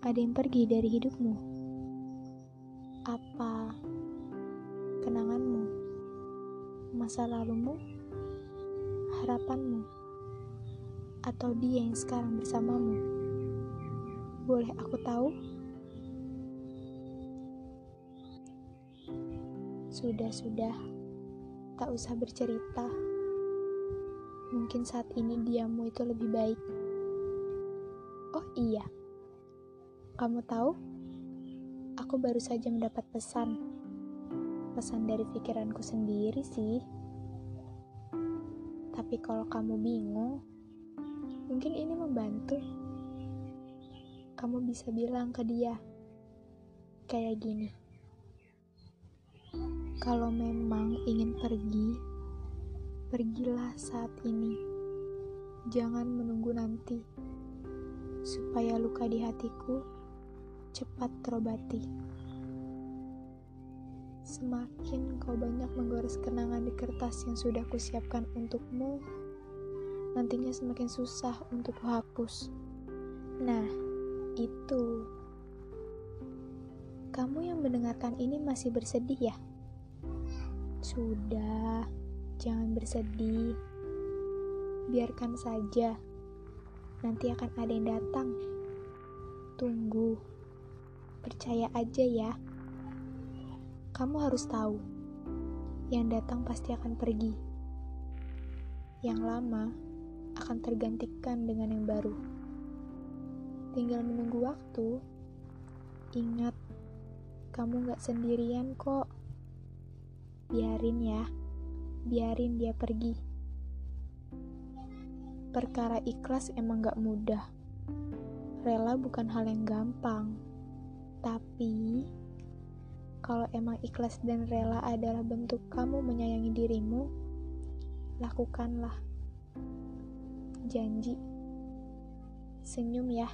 ada yang pergi dari hidupmu? Apa kenanganmu, masa lalumu, harapanmu, atau dia yang sekarang bersamamu? Boleh aku tahu? Sudah-sudah, tak usah bercerita. Mungkin saat ini diammu itu lebih baik. Oh iya, kamu tahu? Aku baru saja mendapat pesan. Pesan dari pikiranku sendiri sih. Tapi kalau kamu bingung, mungkin ini membantu. Kamu bisa bilang ke dia, kayak gini. Kalau memang ingin pergi, pergilah saat ini. Jangan menunggu nanti supaya luka di hatiku cepat terobati. Semakin kau banyak menggores kenangan di kertas yang sudah kusiapkan untukmu, nantinya semakin susah untuk kuhapus. Nah, itu. Kamu yang mendengarkan ini masih bersedih ya? Sudah, jangan bersedih. Biarkan saja nanti akan ada yang datang. Tunggu, percaya aja ya. Kamu harus tahu, yang datang pasti akan pergi. Yang lama akan tergantikan dengan yang baru. Tinggal menunggu waktu. Ingat, kamu gak sendirian kok. Biarin ya, biarin dia pergi perkara ikhlas emang gak mudah. Rela bukan hal yang gampang. Tapi, kalau emang ikhlas dan rela adalah bentuk kamu menyayangi dirimu, lakukanlah. Janji. Senyum ya.